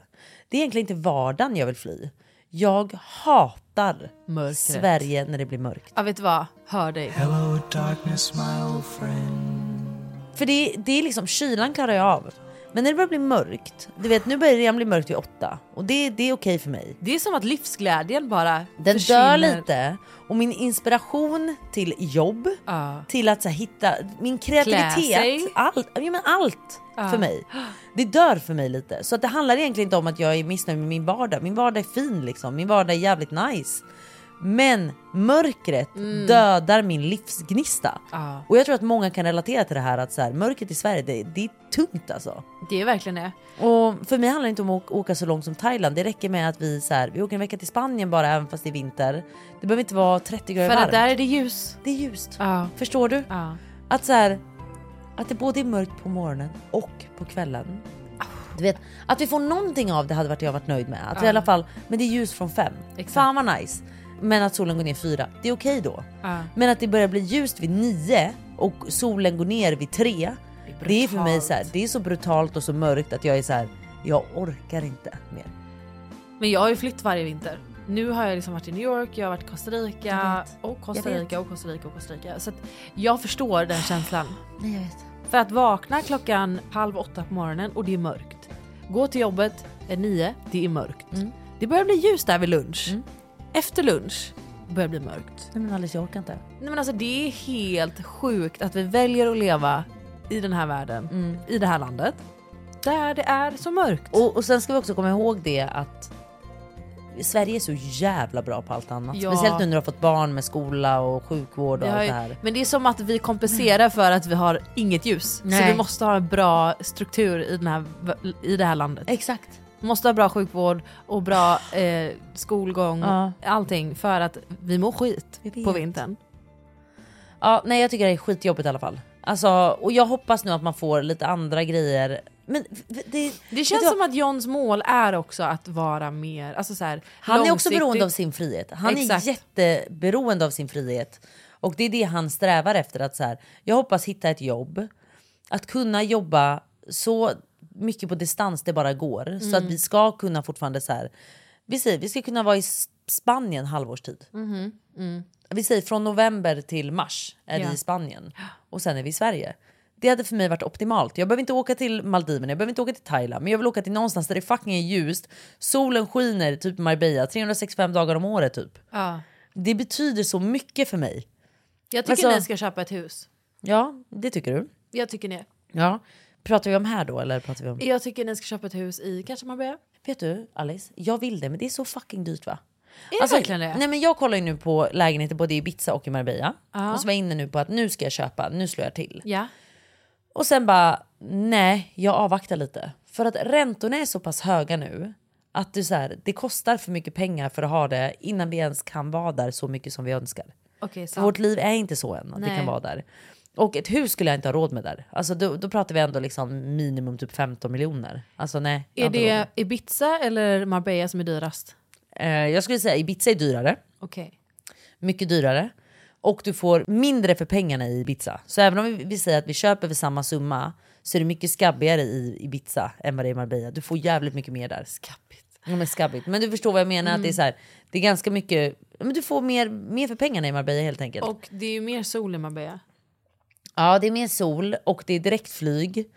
Det är egentligen inte vardagen jag vill fly. Jag hatar Mörkret. Sverige när det blir mörkt. Ja vet du vad, hör dig. Hello, darkness, my old friend. För det, det är liksom, kylan klarar jag av. Men när det börjar bli mörkt, du vet nu börjar det redan bli mörkt vid åtta. Och det, det är okej för mig. Det är som att livsglädjen bara Den försvinner. dör lite. Och min inspiration till jobb, Ja. till att så här, hitta min kreativitet, allt, ja, men allt Ja. för mig. Det dör för mig lite. Så att det handlar egentligen inte om att jag är missnöjd med min vardag. Min vardag är fin liksom, min vardag är jävligt nice. Men mörkret dödar min livsgnista. Ja. Och jag tror att många kan relatera till det här att så här, mörkret i Sverige, det, det är tungt alltså. Det är verkligen det. Och för mig handlar det inte om att åka- så långt som Thailand. Det räcker med att vi, så här, vi åker en vecka till Spanien bara även fast det är vinter. Det behöver inte vara 30 grader För att varmt. där är det ljus. Det är ljust. Ja. Förstår du? Ja. Att så här, att det både är mörkt på morgonen och på kvällen. Du vet, att vi får någonting av det hade varit jag varit nöjd med. Att vi i Ja. alla fall, men det är ljus från fem. Exakt. Fan vad nice. Men att solen går ner fyra, det är okej då. Ja. Men att det börjar bli ljust vid nio och solen går ner vid tre. Det är, för mig så här, det är så brutalt och så mörkt att jag är så här, jag orkar inte mer. Men jag har ju flytt varje vinter. Nu har jag liksom varit i New York, jag har varit i Costa Rica och Costa. Rica och Costa Rica och Costa Rica. Så jag förstår den känslan. Nej jag vet. För att vakna klockan halv åtta på morgonen och det är mörkt. Gå till jobbet är nio, det är mörkt. Mm. Det börjar bli ljus där vid lunch. Efter lunch börjar bli mörkt. Nej men Alice jag orkar inte. Nej men alltså det är helt sjukt att vi väljer att leva i den här världen, i det här landet. Där det är så mörkt. Och, och sen ska vi också komma ihåg det att Sverige är så jävla bra på allt annat. Ja. Speciellt nu när du har fått barn med skola och sjukvård och Det allt det här. Men det är som att vi kompenserar för att vi har inget ljus. Så Nej. vi måste ha en bra struktur i, den här, i det här landet. Exakt. Måste ha bra sjukvård och bra eh, skolgång, Ja. allting för att vi mår skit Vi på vintern. Ja, nej jag tycker det är skitjobbigt i alla fall. Alltså, och jag hoppas nu att man får lite andra grejer. Men det, Det känns du som att Johns mål är också att vara mer, alltså så här, Han är också beroende av sin frihet. Han Exakt. är jätteberoende av sin frihet. Och det är det han strävar efter. att så här, Jag hoppas hitta ett jobb. Att kunna jobba så mycket på distans det bara går. Så att Mm. vi ska kunna fortfarande så här. Vi säger vi ska kunna vara i Spanien halvårstid. Mhm, mm. Vi säger från november till mars är Ja. vi i Spanien. Och sen är vi i Sverige. Det hade för mig varit optimalt. Jag behöver inte åka till Maldiverna, jag behöver inte åka till Thailand. Men jag vill åka till någonstans där det fucking är ljust. Solen skiner, typ Marbella, 365 dagar om året typ. Ja. Det betyder så mycket för mig. Jag tycker Alltså- ni ska köpa ett hus. Ja, det tycker du. Jag tycker ni. Ja. Pratar vi om här då eller pratar vi om... Jag tycker ni ska köpa ett hus i kanske Marbella. Vet du Alice, jag vill det men det är så fucking dyrt va? Är det verkligen det? Nej men jag kollar ju nu på lägenheter både i Ibiza och i Marbella. Ja. Och så var jag inne nu på att nu ska jag köpa, nu slår jag till. Ja. Och sen bara, nej jag avvaktar lite. För att räntorna är så pass höga nu. Att du så här, det kostar för mycket pengar för att ha det innan vi ens kan vara där så mycket som vi önskar. Sant. vårt liv är inte så än att vi Nej. kan vara där. Och ett hus skulle jag inte ha råd med där. Alltså då, då pratar vi ändå liksom minimum typ 15 miljoner. Alltså nej. Är det Ibiza eller Marbella som är dyrast? Eh, jag skulle säga Ibiza är dyrare. Okej. Mycket dyrare. Och du får mindre för pengarna i Ibiza. Så även om vi, vi säger att vi köper för samma summa så är det mycket skabbigare i Ibiza än vad det är i Marbella. Du får jävligt mycket mer där. Skabbigt. Ja, men skabbigt. Men du förstår vad jag menar. Att det, är så här, det är ganska mycket... Men du får mer, mer för pengarna i Marbella helt enkelt. Och det är ju mer sol i Marbella. Ja, det är mer sol och det är direktflyg.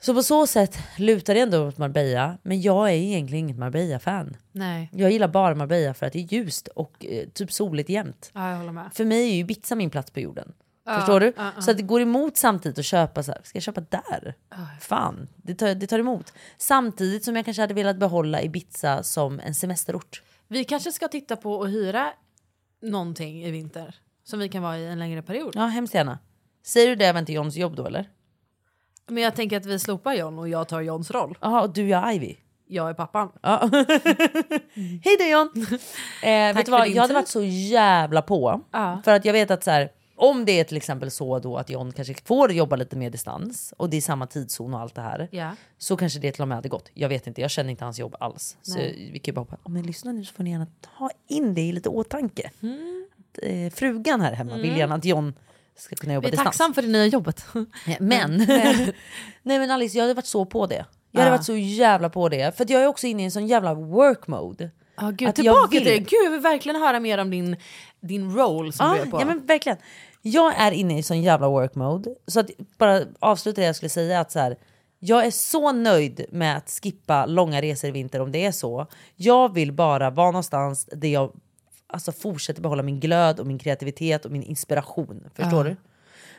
Så på så sätt lutar det ändå åt Marbella. Men jag är egentligen inget Marbella-fan. Nej. Jag gillar bara Marbella för att det är ljust och eh, typ soligt jämt. Ja, jag håller med. För mig är ju Ibiza min plats på jorden. Ja, Förstår du? ja, ja. Så att det går emot samtidigt att köpa så här, ska jag köpa där? Fan, det tar, det tar emot. Samtidigt som jag kanske hade velat behålla Ibiza som en semesterort. Vi kanske ska titta på att hyra någonting i vinter. Som vi kan vara i en längre period. Ja, hemskt gärna. Säger du det även till Johns jobb då eller? Men jag tänker att vi slopar John och jag tar Johns roll. Jaha, och du är Ivy? Jag är pappan. Ja. Hej då John! eh, vet du vad, jag hade tid. varit så jävla på. Ja. För att jag vet att så här, om det är till exempel så då att John kanske får jobba lite mer distans och det är samma tidszon och allt det här. Ja. Så kanske det till och med hade gått. Jag vet inte, jag känner inte hans jobb alls. Så Nej. vi kan ju bara hoppa. Om ni lyssnar nu så får ni gärna ta in det i lite åtanke. Mm. Att, eh, frugan här hemma vill gärna att John ska kunna jobba Vi är distans. tacksam för det nya jobbet. Men, nej men Alice jag hade varit så på det. Jag hade varit så jävla på det. För jag är också inne i en sån jävla work mode. Ja, gud, Att tillbaka till det. Gud, jag vill verkligen höra mer om din, din roll som Ja, du är på. ja men verkligen. Jag är inne i sån jävla work mode. Så att bara avsluta det jag skulle säga att så här, jag är så nöjd med att skippa långa resor i vinter om det är så. Jag vill bara vara någonstans där jag alltså, fortsätter behålla min glöd och min kreativitet och min inspiration. Förstår du?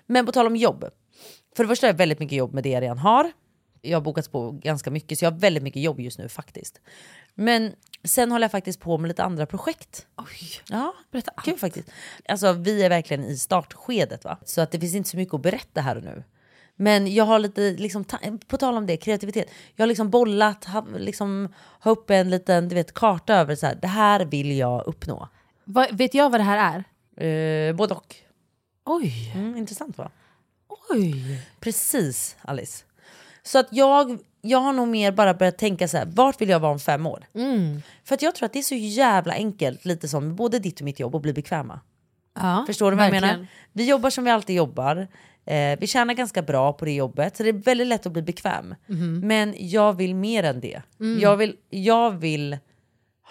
Men på tal om jobb. För det första har jag väldigt mycket jobb med det jag redan har. Jag har bokats på ganska mycket så jag har väldigt mycket jobb just nu faktiskt. Men sen håller jag faktiskt på med lite andra projekt. Ja, berätta Kul faktiskt. Alltså vi är verkligen i startskedet va. Så att det finns inte så mycket att berätta här och nu. Men jag har lite, liksom, ta- på tal om det, kreativitet. Jag har liksom bollat, ha, liksom, ha uppe en liten du vet, karta över så här, det här vill jag uppnå. Vad- vet jag vad det här är? Eh, både och. Oj. Mm, intressant va? Oj. Precis Alice. Så att jag, jag har nog mer bara börjat tänka så här, vart vill jag vara om fem år? Mm. För att jag tror att det är så jävla enkelt, lite som både ditt och mitt jobb, att bli bekväma. Ja, Förstår du vad jag verkligen. menar? Vi jobbar som vi alltid jobbar. Eh, vi tjänar ganska bra på det jobbet, så det är väldigt lätt att bli bekväm. Mhm. Men jag vill mer än det. Mm. Jag, vill, jag vill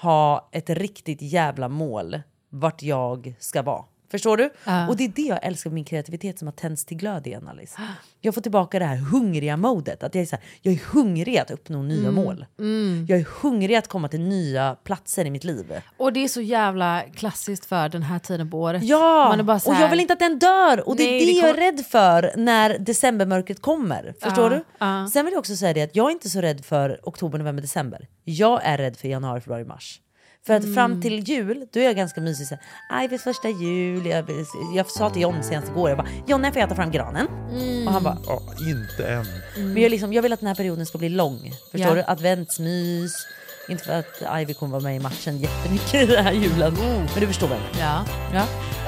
ha ett riktigt jävla mål vart jag ska vara. Förstår du? Ja. Och det är det jag älskar med min kreativitet som har tänts till glöd igen Alice. Jag får tillbaka det här hungriga modet. Att jag, är så här, jag är hungrig att uppnå nya Mm. mål. Jag är hungrig att komma till nya platser i mitt liv. Och det är så jävla klassiskt för den här tiden på året. Ja, Man är bara så och här- jag vill inte att den dör. Och det Nej, är det, det jag är rädd för när decembermörkret kommer. Förstår Ja, du? ja. Sen vill jag också säga det att jag är inte så rädd för oktober, november, december. Jag är rädd för januari, februari, mars. För att fram till jul, då är jag ganska mysig. Så här, Ivies första jul. Jag, jag sa till John senast igår, jag bara John när får jag ta fram granen? Och han bara Ja, inte än. Men jag, liksom, jag vill att den här perioden ska bli lång. Förstår Ja. du? Adventsmys. Inte för att Ivy kommer vara med i matchen jättemycket i den här julen. Men du förstår vad jag menar. Ja. Ja.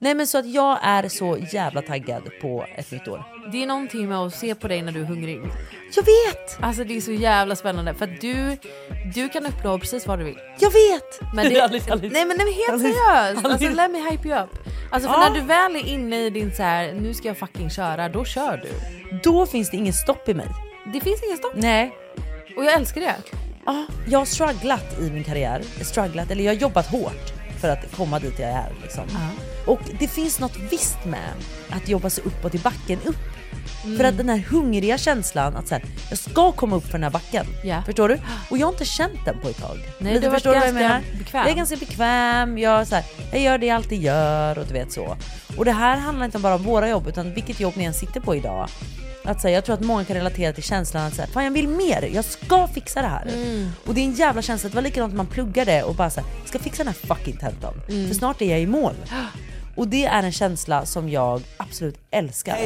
Nej men så att jag är så jävla taggad på ett nytt år. Det är någonting med att se på dig när du är hungrig. Jag vet! Alltså det är så jävla spännande för att du, du kan uppnå precis vad du vill. Jag vet! Men det, Alice, Alice. Nej men nej, helt Alice, seriöst, alltså let me hype you up. Alltså för Ja. när du väl är inne i din så här, nu ska jag fucking köra, då kör du. Då finns det ingen stopp i mig. Det finns ingen stopp. Nej. Och jag älskar det. Ja, jag har strugglat i min karriär. Strugglat, eller jag har jobbat hårt för att komma dit jag är. Liksom. Och det finns något visst med att jobba sig uppåt i backen upp. Mm. För att den här hungriga känslan att så här, jag ska komma upp för den här backen. Ja. Förstår du? Och jag har inte känt den på ett tag. Nej, du har förstår vad jag menar? bekväm. Jag är ganska bekväm, jag, så här, jag gör det jag alltid gör och du vet så. Och det här handlar inte bara om våra jobb utan vilket jobb ni än sitter på idag. Att säga, jag tror att många kan relatera till känslan att säga, fan jag vill mer, jag ska fixa det här. Mm. Och det är en jävla känsla, det var likadant när man pluggade och bara såhär, jag ska fixa den här fucking tentan. Mm. För snart är jag i mål. Och det är en känsla som jag absolut älskar.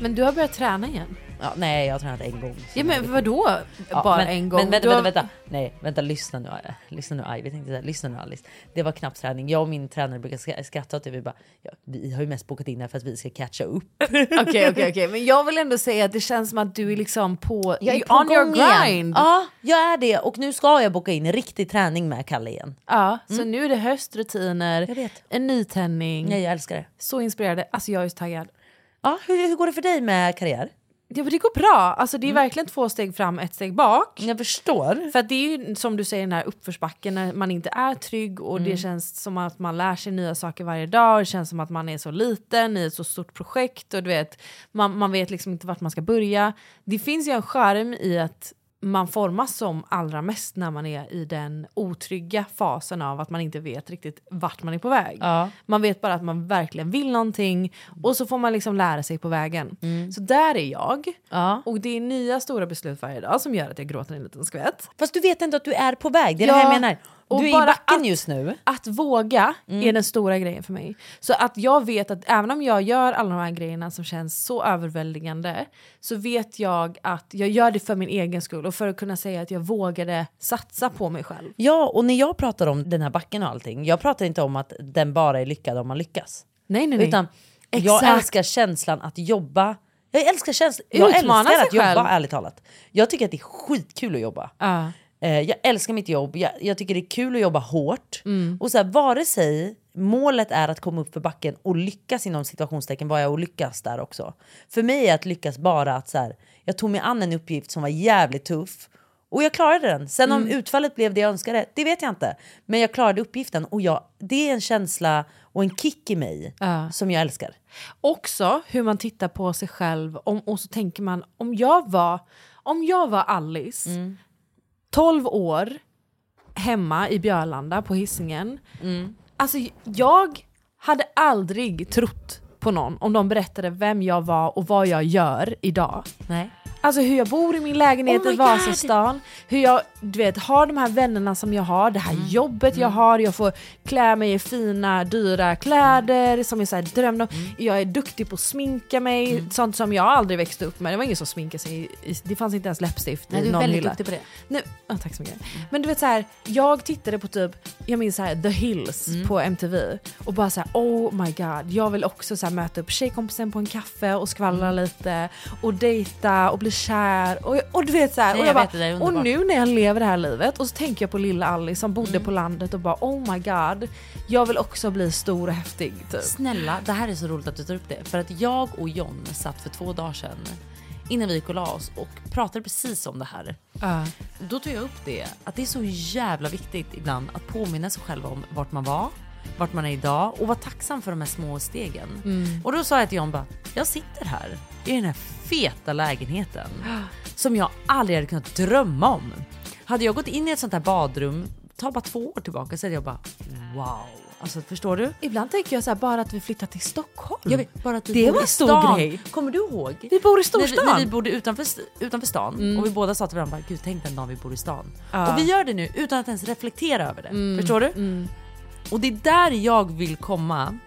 Men du har börjat träna igen. Ja, nej jag har tränat en gång. Ja men vadå? Ja, Bara men, en gång? Men vänta, vänta, vänta. Nej, vänta, lyssna nu. eh, Lyssna nu Ivy, tänkte säga. Lyssna nu Alice. Det var knappt träning. Jag och min tränare brukar sk- skratta åt det. Vi bara, ja, vi har ju mest bokat in det här för att vi ska catcha upp. Okej okej okej men jag vill ändå säga att det känns som att du är liksom på, Jag är på on your gång igen. grind. Ja, jag är det. Och nu ska jag boka in riktig träning med Kalle igen. Ja, så nu är det höstrutiner, en nytändning. Nej, jag älskar det. Så inspirerande. Alltså jag är så taggad. Ja, hur, hur går det för dig med karriär? Ja, men det går bra. Alltså, det är verkligen två steg fram, ett steg bak. Jag förstår. För det är ju som du säger den här uppförsbacken när man inte är trygg och det känns som att man lär sig nya saker varje dag. Det känns som att man är så liten i ett så stort projekt och du vet, man, man vet liksom inte vart man ska börja. Det finns ju en skärm i att man formas som allra mest när man är i den otrygga fasen av att man inte vet riktigt vart man är på väg. Ja. Man vet bara att man verkligen vill någonting och så får man liksom lära sig på vägen. Så där är jag. Och det är nya stora beslut varje dag som gör att jag gråter en liten skvätt. Fast du vet inte att du är på väg. Det är det här jag menar. Och Du är i bara backen att- just nu. Att våga är den stora grejen för mig. Så att jag vet att även om jag gör alla de här grejerna som känns så överväldigande så vet jag att jag gör det för min egen skull och för att kunna säga att jag vågade satsa på mig själv. Ja, och när jag pratar om den här backen och allting, jag pratar inte om att den bara är lyckad om man lyckas. Nej, nej, nej. Utan jag Exakt. älskar känslan att jobba. Jag älskar känslan, jag Utmana älskar att jobba själv. ärligt talat. Jag tycker att det är skitkul att jobba. Ja. Eh, jag älskar mitt jobb, jag, jag tycker det är kul att jobba hårt. Mm. Och så här, vare sig målet är att komma upp för backen och lyckas inom situationstecken var jag och lyckas där också. För mig är att lyckas bara att så här, jag tog mig an en uppgift som var jävligt tuff och jag klarade den. Sen om Mm. utfallet blev det jag önskade, det vet jag inte. Men jag klarade uppgiften och jag, det är en känsla och en kick i mig som jag älskar. Också hur man tittar på sig själv om, och så tänker man om jag var, om jag var Alice, 12 år, hemma i Björlanda på Hisingen. Alltså jag hade aldrig trott på någon om de berättade vem jag var och vad jag gör idag. Nej. Alltså hur jag bor i min lägenhet Oh i Vasastan, hur jag du vet, har de här vännerna som jag har, det här Mm. jobbet jag har, jag får klä mig i fina dyra kläder som jag så här drömde om. Mm. Jag är duktig på att sminka mig, sånt som jag aldrig växte upp med. Det var ingen som sminkade sig, det fanns inte ens läppstift Nej, i du är någon väldigt hylla. duktig på det. Nej, ah, tack så mycket. Men du vet så här, jag tittade på typ, jag minns så här, The Hills Mm. på MTV och bara så här, oh my god, jag vill också så här, möta upp tjejkompisen på en kaffe och skvallra Mm. lite och dejta och bli kär och, och du vet så här, Nej, och, jag jag bara, det och nu när jag lever det här livet och så tänker jag på lilla Alice som bodde Mm. på landet och bara oh my god, jag vill också bli stor och häftig typ. Snälla, det här är så roligt att du tar upp det. För att jag och John satt för två dagar sedan innan vi gick och la oss och pratade precis om det här. Ja. Då tog jag upp det, att det är så jävla viktigt ibland att påminna sig själv om vart man var, vart man är idag och vara tacksam för de här små stegen. Mm. Och då sa jag till John bara, jag sitter här i den här feta lägenheten som jag aldrig hade kunnat drömma om. Hade jag gått in i ett sånt här badrum, ta bara två år tillbaka så hade jag bara wow. Alltså förstår du? Ibland tänker jag så här, bara att vi flyttar till Stockholm. Jag vet, bara att vi det bor var en stor stan. grej. Kommer du ihåg? Vi bor i När storstan. vi, när vi bodde utanför, utanför stan Mm. och vi båda sa till varandra, gud tänk den dagen vi bor i stan. Ja. Och vi gör det nu utan att ens reflektera över det. Mm. Förstår du? Mm. Och det är där jag vill komma.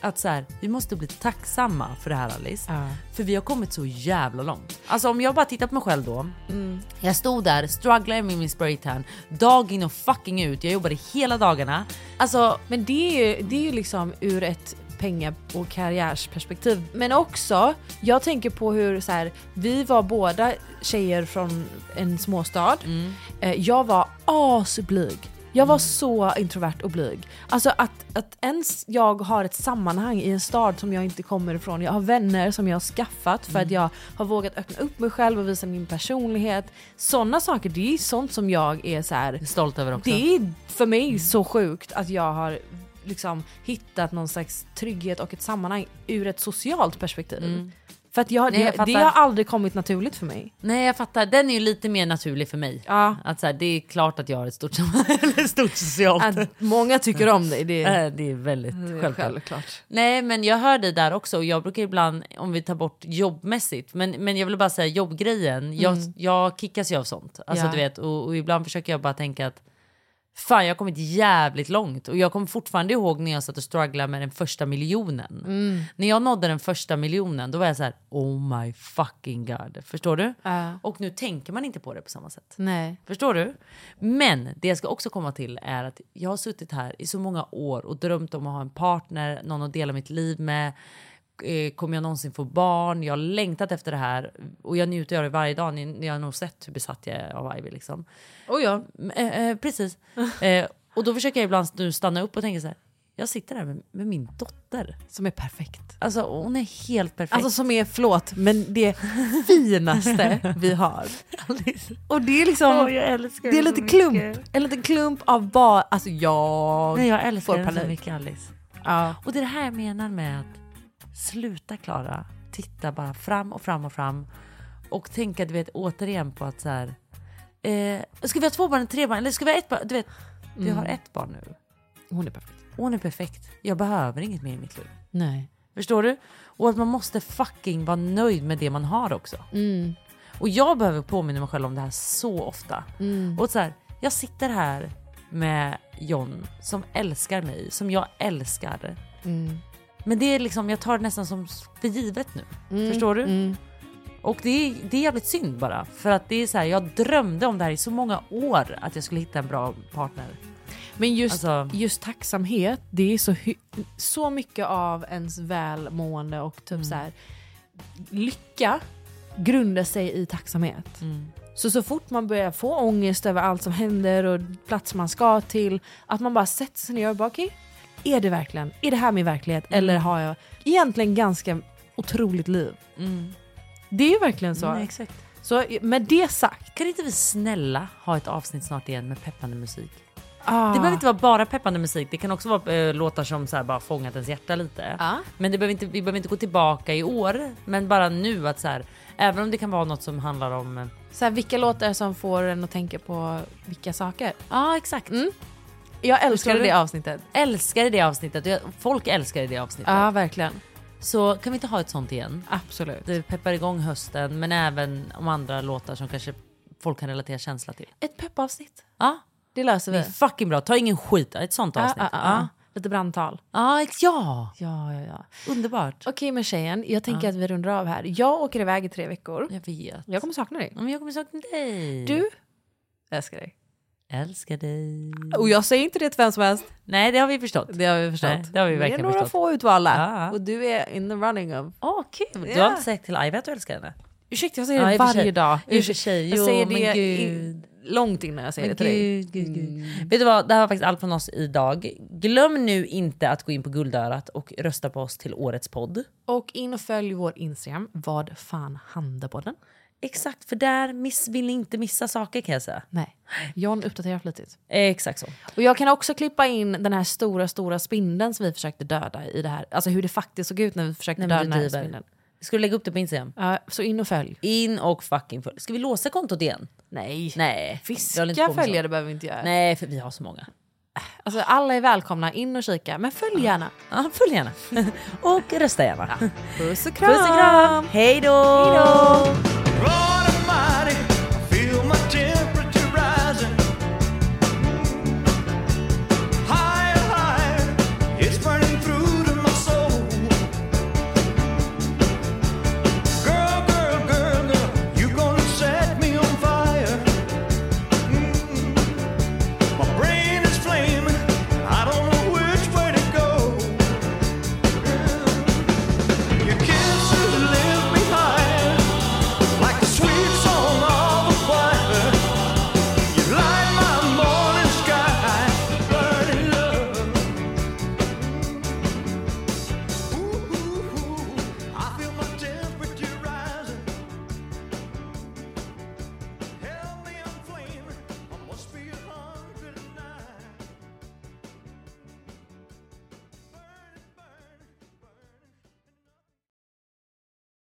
Att så här, vi måste bli tacksamma för det här Alice. Ja. För vi har kommit så jävla långt. Alltså om jag bara tittar på mig själv då. Mm. Jag stod där, strugglade med min spraytan, dag in och fucking ut. Jag jobbade hela dagarna. Alltså, Men det är ju, det är ju liksom ur ett penga och karriärsperspektiv. Men också, jag tänker på hur så här, vi var båda tjejer från en småstad. Mm. Eh, Jag var asblyg. Jag var så introvert och blyg. Alltså att, att ens jag har ett sammanhang i en stad som jag inte kommer ifrån. Jag har vänner som jag har skaffat för att jag har vågat öppna upp mig själv och visa min personlighet. Sådana saker, det är sånt som jag är så här. stolt över också. Det är för mig så sjukt att jag har liksom hittat någon slags trygghet och ett sammanhang ur ett socialt perspektiv. Mm. För att jag, Nej, jag det, har aldrig kommit naturligt för mig. Nej jag fattar, den är ju lite mer naturlig för mig. Ja. Att så här, det är klart att jag har ett stort, eller stort socialt. Att många tycker om dig, det är, det är väldigt det är självklart. självklart. Nej men jag hör dig där också. Jag brukar ibland, om vi tar bort jobbmässigt, men, men jag vill bara säga jobbgrejen. Jag, Mm. jag kickas ju av sånt. Alltså Ja. du vet, och, och ibland försöker jag bara tänka att fan jag har kommit jävligt långt. Och jag kommer fortfarande ihåg när jag satt och strugglade med den första miljonen. Mm. När jag nådde den första miljonen då var jag så här: oh my fucking god. Förstår du? Ja. Och nu tänker man inte på det på samma sätt. Nej. Förstår du? Men det jag ska också komma till är att jag har suttit här i så många år och drömt om att ha en partner, någon att dela mitt liv med. Eh, Kommer jag någonsin få barn? Jag har längtat efter det här och jag njuter av det varje dag. Ni, ni har nog sett hur besatt jag är av Ivy liksom. Oh ja. Eh, eh, precis. eh, och då försöker jag ibland nu stanna upp och tänka så här. Jag sitter här med, med min dotter. Som är perfekt. Alltså hon är helt perfekt. Alltså som är, förlåt, men det finaste vi har. Och det är liksom, älskar det är lite klump, en liten klump av bara, alltså jag, Nej, jag älskar den så mycket Alice. Ja. Och det är det här jag menar med att sluta Klara, titta bara fram och fram och fram och tänka du vet återigen på att så här. Eh, ska vi ha två barn, tre barn eller ska vi ha ett barn? Du vet, vi Mm. har ett barn nu. Hon är perfekt. Hon är perfekt. Jag behöver inget mer i mitt liv. Nej. Förstår du? Och att man måste fucking vara nöjd med det man har också. Mm. Och jag behöver påminna mig själv om det här så ofta. Mm. Och så här, jag sitter här med John som älskar mig, som jag älskar. Mm. Men det är liksom, jag tar det nästan som för givet nu. Mm. Förstår du? Mm. Och det är, det är jävligt synd bara. För att det är så här, jag drömde om det här i så många år att jag skulle hitta en bra partner. Men just, Alltså- just tacksamhet, det är så, så mycket av ens välmående och typ Mm. så här, lycka grundar sig i tacksamhet. Mm. Så så fort man börjar få ångest över allt som händer och plats man ska till, att man bara sätter sig ner och bara okej, är det verkligen, är det här min verklighet eller har jag egentligen ganska otroligt liv? Det är ju verkligen så. Mm, exakt. Så med det sagt. Kan inte vi snälla ha ett avsnitt snart igen med peppande musik? Ah. Det behöver inte vara bara peppande musik, det kan också vara eh, låtar som så här bara fångat ens hjärta lite. Ah. Men det behöver inte, vi behöver inte gå tillbaka i år, men bara nu att så här, även om det kan vara något som handlar om... eh, Så här, vilka låtar som får en att tänka på vilka saker? Ja exakt. Jag älskade det avsnittet. Älskade det avsnittet, Jag- folk älskade det avsnittet. Ja, verkligen. Så kan vi inte ha ett sånt igen? Absolut. Det peppar igång hösten, men även om andra låtar som kanske folk kan relatera känsla till. Ett peppavsnitt. Ja, Det löser det vi. är fucking bra. Ta ingen skit, ett sånt Ah, avsnitt. ah, ah, ah. Lite brandtal. Ja, ex- ja. Ja, ja, ja. Underbart. Okej men tjejen, jag tänker Ja. att vi rundar av här. Jag åker iväg i tre veckor. Jag vet. Jag kommer sakna dig. Men jag kommer sakna dig. Du, älskar dig. Älskar dig. Och jag säger inte det till vem som helst. Nej, det har vi förstått. Det har vi förstått. Nej, det har vi är verkligen några förstått. få utvalda. Ja. Och du är in the running of... Åh, kul. Du Ja. har inte sagt till Ivy att du älskar henne? Ursäkta, jag säger Ja, det i varje sig. dag. I sig. Jag säger det gud. in, långt innan jag säger Men det till dig. gud, gud, gud. Vet du vad, det här var faktiskt allt från oss idag. Glöm nu inte att gå in på Guldörat och rösta på oss till årets podd. Och in och följ vår Instagram, vad fan handlar podden? Exakt, för där miss, vill ni inte missa saker kan jag säga. Nej, John uppdaterar flitigt. Exakt så. Och jag kan också klippa in den här stora, stora spindeln som vi försökte döda i det här. Alltså hur det faktiskt såg ut när vi försökte Nej, döda den här spindeln. Ska du lägga upp det på Instagram? Ja, så in och följ. In och fucking följ. Ska vi låsa kontot igen? Nej. Nej. Fiska följare behöver vi inte göra. Nej, för vi har så många. Alltså, alla är välkomna, in och kika. Men följ gärna. Ja, följ gärna. och rösta gärna. Puss och kram! Puss och kram. Hej då! Lord Almighty.